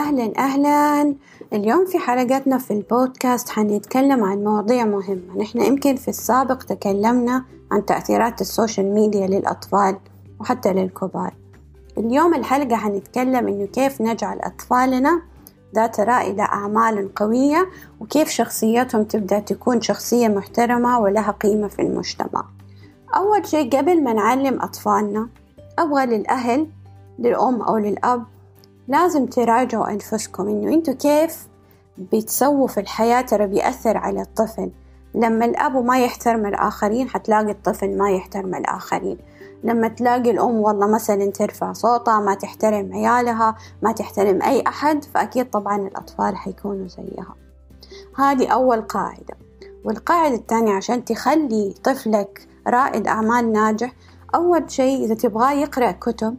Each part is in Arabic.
أهلا أهلا. اليوم في حلقتنا في البودكاست حنتكلم عن مواضيع مهمة. نحن يمكن في السابق تكلمنا عن تأثيرات ال social media للأطفال وحتى للكبار. اليوم الحلقة حنتكلم إنه كيف نجعل أطفالنا ذات رائدة أعمال قوية وكيف شخصيتهم تبدأ تكون شخصية محترمة ولها قيمة في المجتمع. أول شيء قبل ما نعلم أطفالنا أبغى للأهل للأم أو للأب لازم تراجعوا أنفسكم إنه أنتوا كيف بتسووا في الحياة ترى بيأثر على الطفل. لما الأب ما يحترم الآخرين حتلاقي الطفل ما يحترم الآخرين. لما تلاقي الأم والله مثلا ترفع صوتها ما تحترم عيالها ما تحترم أي أحد فأكيد طبعا الأطفال حيكونوا زيها. هذه أول قاعدة. والقاعدة الثانية عشان تخلي طفلك رائد أعمال ناجح أول شيء إذا تبغاه يقرأ كتب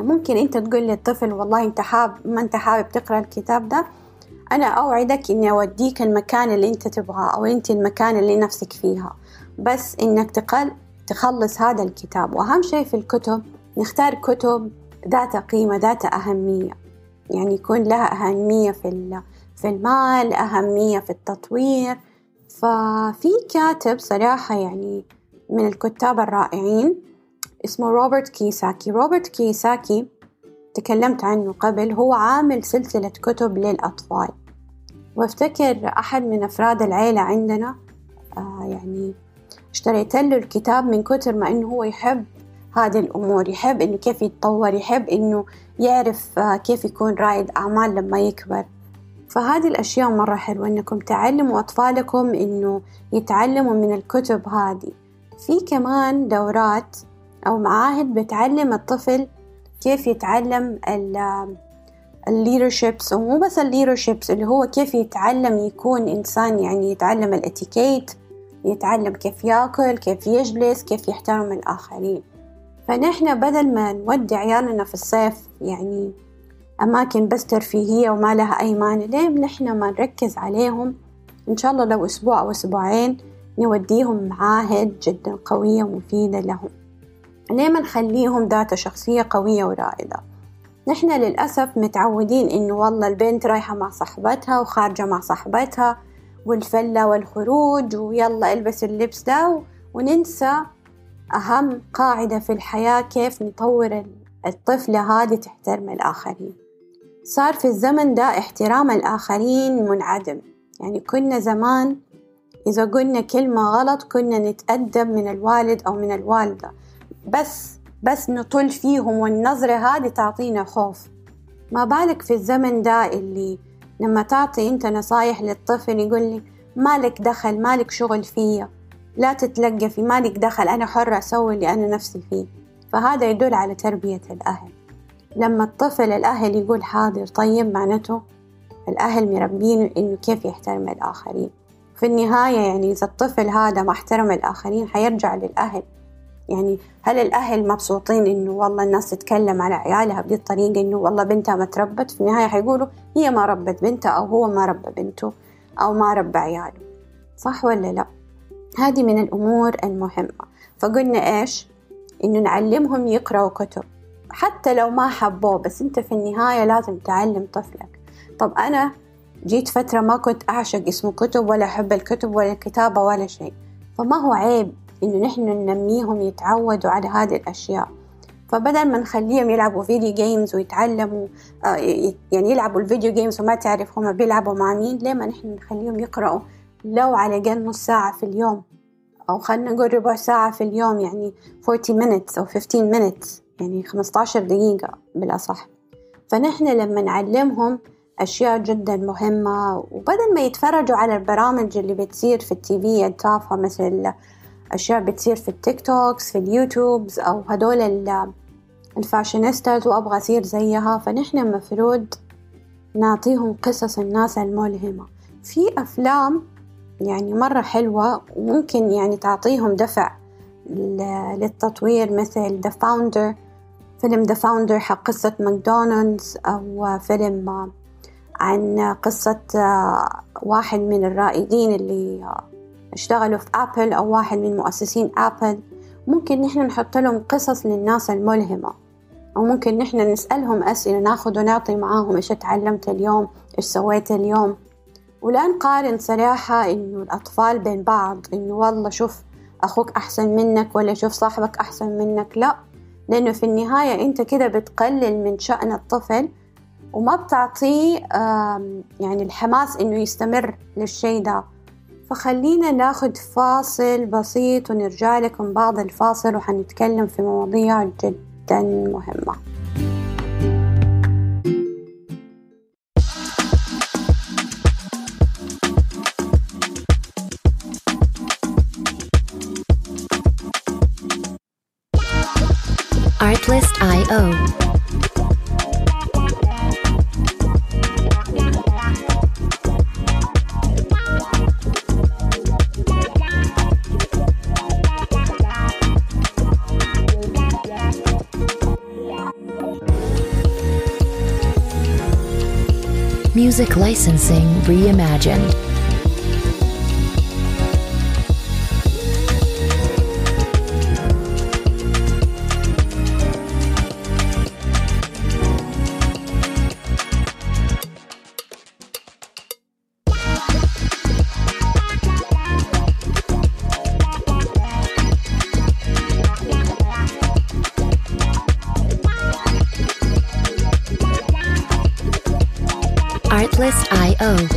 ممكن أنت تقول للطفل والله أنت حاب ما أنت حابب تقرأ الكتاب ده؟ أنا أوعدك إني أوديك المكان اللي أنت تبغاه أو أنت المكان اللي نفسك فيها. بس إنك تقل تخلص هذا الكتاب. وأهم شيء في الكتب نختار كتب ذات قيمة ذات أهمية. يعني يكون لها أهمية في في المال أهمية في التطوير. ففي كاتب صراحة يعني من الكتاب الرائعين اسمه روبرت كيساكي. روبرت كيساكي تكلمت عنه قبل هو عامل سلسلة كتب للأطفال. وافتكر أحد من أفراد العيلة عندنا آه يعني اشتريت له الكتاب من كتر ما إنه هو يحب هذه الأمور يحب إنه كيف يتطور يحب إنه يعرف آه كيف يكون رائد أعمال لما يكبر. فهذه الأشياء مرة حلوة إنكم تعلموا أطفالكم إنه يتعلموا من الكتب هذه. في كمان دورات أو معاهد بتعلم الطفل كيف يتعلم ال leaderships ومو بس ال leaderships اللي هو كيف يتعلم يكون إنسان يعني يتعلم الاتيكيت يتعلم كيف يأكل كيف يجلس كيف يحترم الآخرين. فنحن بدل ما نودي عيالنا في الصيف يعني أماكن بس ترفيهية وما لها أي معنى ليه نحن ما نركز عليهم؟ إن شاء الله لو أسبوع أو أسبوعين نوديهم معاهد جدا قوية ومفيدة لهم. ليه ما نخليهم ذات شخصية قوية ورائدة؟ نحن للأسف متعودين إنه والله البنت رايحة مع صاحبتها وخارجة مع صاحبتها والفلة والخروج ويلا البس اللبس ده وننسى أهم قاعدة في الحياة كيف نطور الطفلة هذه تحترم الآخرين. صار في الزمن ده احترام الآخرين منعدم. يعني كنا زمان إذا قلنا كلمة غلط كنا نتأدب من الوالد أو من الوالدة. بس بس نطل فيهم والنظرة هذه تعطينا خوف. ما بالك في الزمن ده اللي لما تعطي أنت نصايح للطفل يقول لي مالك دخل مالك شغل فيا. لا تتلقفي مالك دخل أنا حرة أسوي اللي أنا نفسي فيه. فهذا يدل على تربية الأهل. لما الطفل الأهل يقول حاضر طيب معناته الأهل مربين إنه كيف يحترم الآخرين. في النهاية يعني إذا الطفل هذا ما احترم الآخرين حيرجع للأهل. يعني هل الأهل مبسوطين إنه والله الناس تتكلم على عيالها بهذه الطريقة إنه والله بنتها ما تربت؟ في النهاية حيقولوا هي ما ربت بنتها أو هو ما ربى بنته أو ما ربى عياله. صح ولا لا؟ هذه من الأمور المهمة. فقلنا إيش؟ إنه نعلمهم يقرأوا كتب. حتى لو ما حبوه بس أنت في النهاية لازم تعلم طفلك. طب أنا جيت فترة ما كنت أعشق اسمه كتب ولا أحب الكتب ولا الكتابة ولا شيء. فما هو عيب إنه نحن ننميهم يتعودوا على هذه الأشياء. فبدل ما نخليهم يلعبوا video games ويتعلموا آه يعني يلعبوا ال video games وما تعرف هم بيلعبوا مع مين ليه ما نحن نخليهم يقرأوا لو على الأقل نص ساعة في اليوم؟ أو خلينا نقول ربع ساعة في اليوم يعني 40 minutes أو 15 minutes يعني 15 دقيقة بالأصح. فنحن لما نعلمهم أشياء جدا مهمة وبدل ما يتفرجوا على البرامج اللي بتصير في ال TV التافهة مثل أشياء بتصير في ال TikToks في ال YouTubes أو هدول ال fashionistas وأبغى أصير زيها. فنحن مفروض نعطيهم قصص الناس الملهمة. في أفلام يعني مرة حلوة وممكن يعني تعطيهم دفع للتطوير مثل The Founder. فيلم The Founder حق قصة ماكدونالدز أو فيلم عن قصة واحد من الرائدين اللي اشتغلوا في أبل أو واحد من مؤسسين أبل ممكن نحن نحط لهم قصص للناس الملهمة. أو ممكن نحن نسألهم أسئلة ناخذ ونعطي معاهم إيش تعلمت اليوم إيش سويت اليوم. ولا نقارن صراحة إنه الأطفال بين بعض إنه والله شوف أخوك أحسن منك ولا شوف صاحبك أحسن منك. لا لأنه في النهاية أنت كده بتقلل من شأن الطفل وما بتعطيه يعني الحماس إنه يستمر للشي ده. فخلينا ناخد فاصل بسيط ونرجع لكم بعد الفاصل وحنتكلم في مواضيع جدا مهمة. Artlist.io Music Licensing Reimagined. Artlist.io.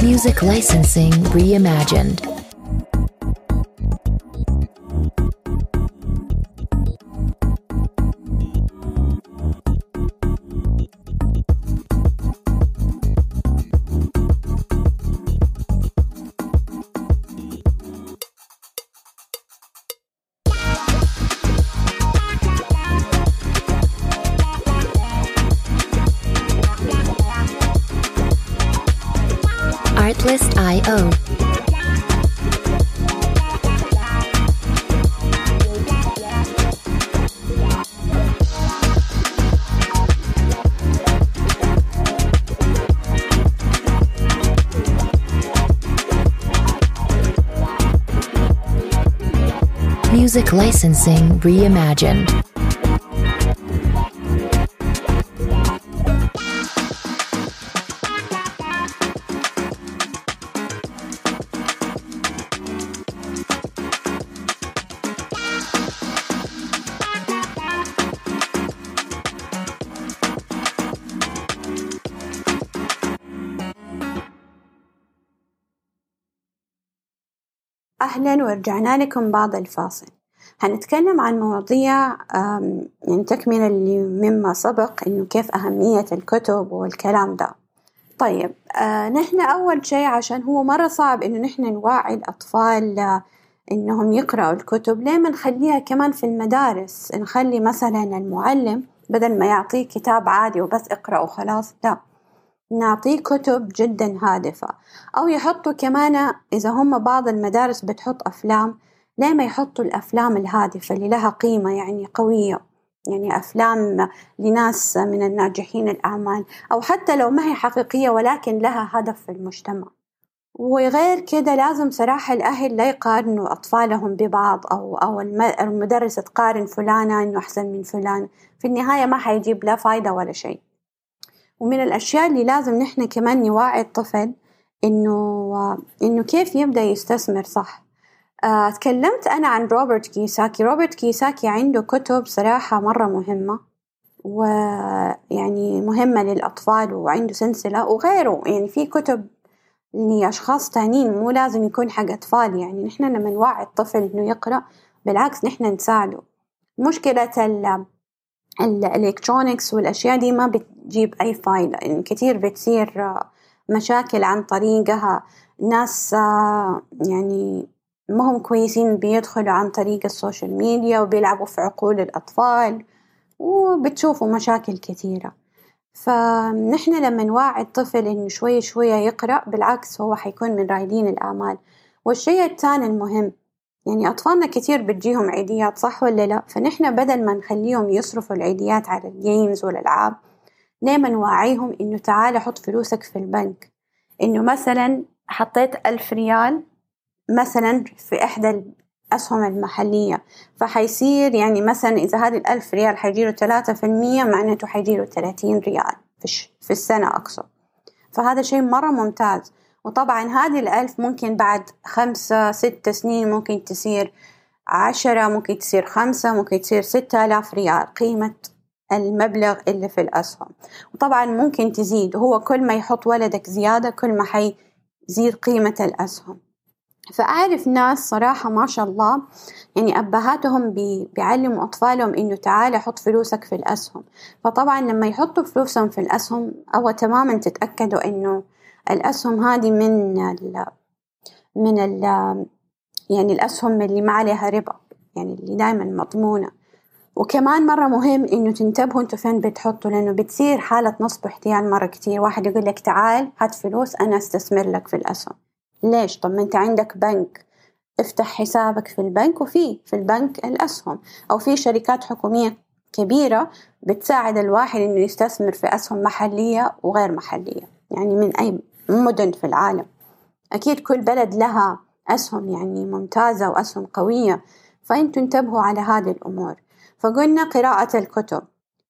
Music Licensing Reimagined. Artlist.io. Music Licensing Reimagined. أهلا ورجعنا لكم بعد الفاصل. هنتكلم عن مواضيع يعني تكملة مما سبق إنه كيف أهمية الكتب والكلام ده. طيب آه نحن أول شيء عشان هو مرة صعب إنه نحن نوعي الأطفال آه إنهم يقرأوا الكتب ليه ما نخليها كمان في المدارس؟ نخلي مثلا المعلم بدل ما يعطيه كتاب عادي وبس اقرأ وخلاص لا. نعطيه كتب جدا هادفة أو يحطوا كمان إذا هم بعض المدارس بتحط أفلام ليه ما يحطوا الأفلام الهادفة اللي لها قيمة يعني قوية؟ يعني أفلام لناس من الناجحين الأعمال أو حتى لو ما هي حقيقية ولكن لها هدف في المجتمع. وغير كده لازم صراحة الأهل لا يقارنوا أطفالهم ببعض أو أو المدرس تقارن فلانة إنه أحسن من فلان في النهاية ما حيجيب لا فايدة ولا شيء. ومن الأشياء اللي لازم نحن كمان نوعي الطفل إنه إنه كيف يبدأ يستثمر صح؟ آه، تكلمت أنا عن روبرت كيساكي روبرت كيساكي عنده كتب صراحة مرة مهمة ويعني مهمة للأطفال وعنده سلسلة وغيره. يعني في كتب لأشخاص تانيين مو لازم يكون حق أطفال. يعني نحن لما نوعي الطفل إنه يقرأ بالعكس نحن نساعده. مشكلة ال electronics والأشياء دي ما بتجيب أي فايدة يعني كثير بتصير مشاكل عن طريقها. ناس يعني ما هم كويسين بيدخلوا عن طريق ال social media وبيلعبوا في عقول الأطفال وبتشوفوا مشاكل كثيرة فنحن لما نوعي الطفل إنه شوية شوية يقرأ بالعكس هو حيكون من رائدين الأعمال والشيء الثاني المهم يعني أطفالنا كتير بتجيهم عيديات صح ولا لا؟ فنحن بدل ما نخليهم يصرفوا العيديات على الجيمز والألعاب ليه نوعيهم إنه تعال حط فلوسك في البنك. إنه مثلا حطيت ألف ريال مثلا في إحدى الأسهم المحلية فحيصير يعني مثلا إذا هذه الألف ريال حيجيله ثلاثة في المية معناته حيجيله ثلاثين ريال في السنة أقصد. فهذا شيء مرة ممتاز. وطبعا هذه الألف ممكن بعد خمسة ستة سنين ممكن تصير عشرة ممكن تصير خمسة ممكن تصير ستة آلاف ريال قيمة المبلغ اللي في الأسهم. وطبعا ممكن تزيد. هو كل ما يحط ولدك زيادة كل ما حيزيد قيمة الأسهم. فأعرف ناس صراحة ما شاء الله يعني أبهاتهم بي بيعلموا أطفالهم إنه تعال حط فلوسك في الأسهم. فطبعا لما يحطوا فلوسهم في الأسهم أو تماما تتأكدوا إنه الأسهم هذه من ال من ال يعني الأسهم اللي ما عليها ربا يعني اللي دائما مضمونة. وكمان مرة مهم إنه تنتبهوا أنتوا فين بتحطوا لأنه بتصير حالة نصب واحتيال مرة كتير. واحد يقول لك تعال هات فلوس أنا أستثمر لك في الأسهم. ليش؟ طب ما أنت عندك بنك. افتح حسابك في البنك وفي في البنك الأسهم. أو في شركات حكومية كبيرة بتساعد الواحد إنه يستثمر في أسهم محلية وغير محلية. يعني من أي مدن في العالم. أكيد كل بلد لها أسهم يعني ممتازة وأسهم قوية. فأنتوا انتبهوا على هذه الأمور. فقلنا قراءة الكتب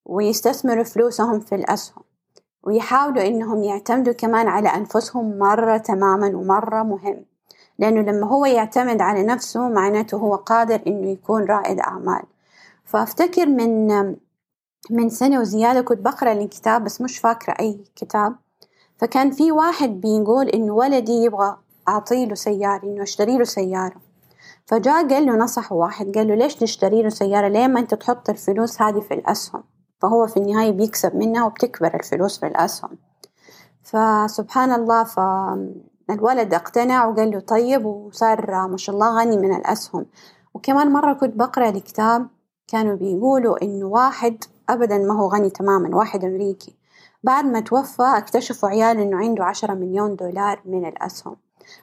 ويستثمروا فلوسهم في الأسهم ويحاولوا إنهم يعتمدوا كمان على أنفسهم مرة تماما ومرة مهم. لأنه لما هو يعتمد على نفسه معناته هو قادر إنه يكون رائد أعمال. فأفتكر من من سنة وزيادة كنت بقرأ الكتاب بس مش فاكرة أي كتاب. فكان في واحد بيقول إنه ولدي يبغى أعطيله سيارة إنه أشتري له سيارة. فجاء قال له نصحه واحد قال له ليش نشتري له سيارة؟ ليه ما أنت تحط الفلوس هذه في الأسهم؟ فهو في النهاية بيكسب منها وبتكبر الفلوس في الأسهم. فسبحان الله فالولد اقتنع وقال له طيب وصار ما شاء الله غني من الأسهم. وكمان مرة كنت بقرأ الكتاب كانوا بيقولوا إنه واحد أبدا ما هو غني تماما واحد أمريكي. بعد ما توفى اكتشفوا عيال إنه عنده عشرة مليون دولار من الأسهم.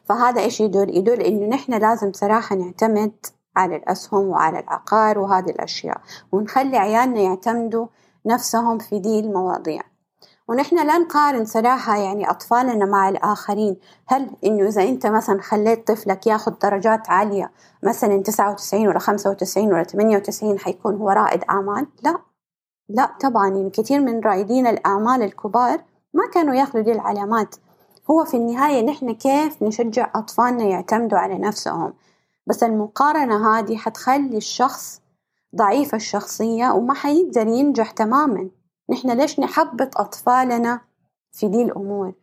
فهذا إيش يدل؟ يدل إنه نحن لازم صراحة نعتمد على الأسهم وعلى العقار وهذه الأشياء ونخلي عيالنا يعتمدوا نفسهم في دي المواضيع. ونحن لا نقارن صراحة يعني أطفالنا مع الآخرين. هل إنه إذا أنت مثلا خليت طفلك ياخذ درجات عالية مثلا تسعة وتسعين ولا خمسة وتسعين ولا ثمانية وتسعين حيكون هو رائد أعمال؟ لا. لا طبعا يعني كثير من رائدين الأعمال الكبار ما كانوا ياخذوا دي العلامات. هو في النهاية نحن كيف نشجع أطفالنا يعتمدوا على نفسهم؟ بس المقارنة هذه حتخلي الشخص ضعيف الشخصية وما حيقدر ينجح تماما. نحن ليش نحبط أطفالنا في دي الأمور؟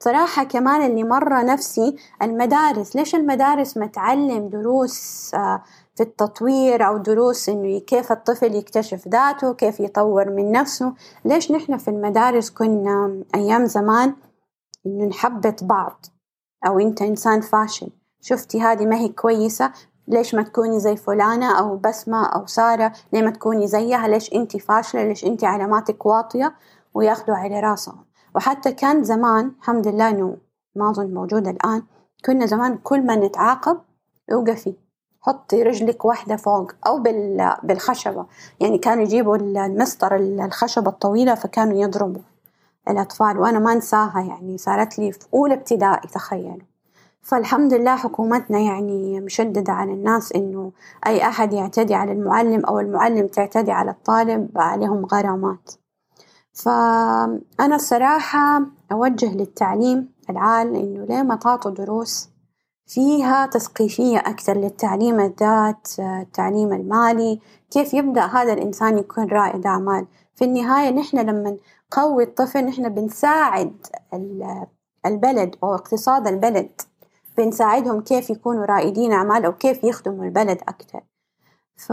صراحة كمان اللي مرة نفسي المدارس ليش المدارس ما تعلم دروس آه، في التطوير أو دروس إنه كيف الطفل يكتشف ذاته كيف يطور من نفسه؟ ليش نحن في المدارس كنا أيام زمان إنه نحبط بعض. أو أنت إنسان فاشل. شفتي هذه ما هي كويسة. ليش ما تكوني زي فلانة أو بسمة أو سارة؟ ليه ما تكوني زيها؟ ليش أنت فاشلة؟ ليش أنت علاماتك واطية؟ وياخدوا على راسهم. وحتى كان زمان الحمد لله إنه ما أظن موجود الآن كنا زمان كل ما نتعاقب أوقفي. حطي رجلك واحدة فوق أو بالخشبة. يعني كانوا يجيبوا المسطر الخشبة الطويلة فكانوا يضربوا. الأطفال وأنا ما أنساها يعني صارت لي في أولى ابتدائي تخيلوا. فالحمد لله حكومتنا يعني مشددة على الناس إنه أي أحد يعتدي على المعلم أو المعلم تعتدي على الطالب عليهم غرامات. فأنا الصراحة أوجه للتعليم العال إنه ليه ما تعطوا دروس فيها تثقيفية أكثر للتعليم الذات التعليم المالي كيف يبدأ هذا الإنسان يكون رائد أعمال. في النهاية نحن لما نقوي الطفل نحن بنساعد البلد أو اقتصاد البلد. بنساعدهم كيف يكونوا رائدين أعمال أو كيف يخدموا البلد أكثر ف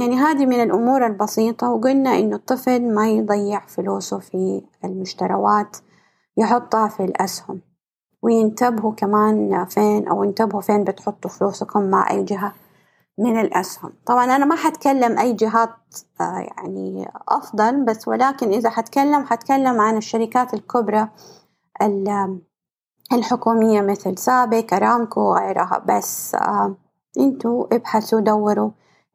يعني هذه من الأمور البسيطة وقلنا إنه الطفل ما يضيع فلوسه في المشتروات يحطها في الأسهم. وينتبهوا كمان فين أو انتبهوا فين بتحطوا فلوسكم مع أي جهة. من الأسهم. طبعا أنا ما حتكلم أي جهات آه، يعني أفضل بس ولكن إذا حتكلم حتكلم عن الشركات الكبرى الحكومية مثل سابك أرامكو وغيرها. بس آه، أنتوا ابحثوا دوروا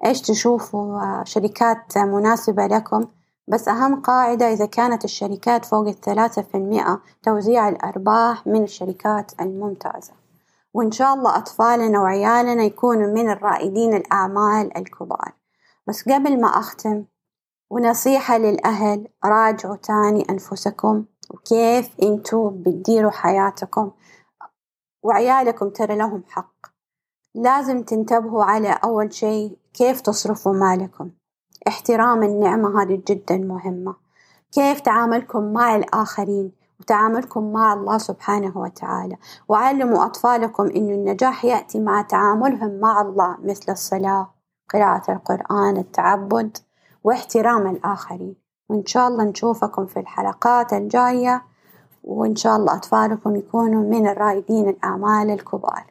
إيش تشوفوا شركات مناسبة لكم. بس أهم قاعدة إذا كانت الشركات فوق الثلاثة في المئة توزيع الأرباح من الشركات الممتازة. وإن شاء الله أطفالنا وعيالنا يكونوا من الرائدين الأعمال الكبار. بس قبل ما أختم ونصيحة للأهل راجعوا تاني أنفسكم وكيف أنتوا بتديروا حياتكم. وعيالكم ترى لهم حق. لازم تنتبهوا على أول شي كيف تصرفوا مالكم. احترام النعمة هذه جدا مهمة. كيف تعاملكم مع الآخرين. وتعاملكم مع الله سبحانه وتعالى. وعلموا أطفالكم أن النجاح يأتي مع تعاملهم مع الله مثل الصلاة قراءة القرآن التعبد واحترام الآخرين. وإن شاء الله نشوفكم في الحلقات الجاية وإن شاء الله أطفالكم يكونوا من الرائدين الأعمال الكبار.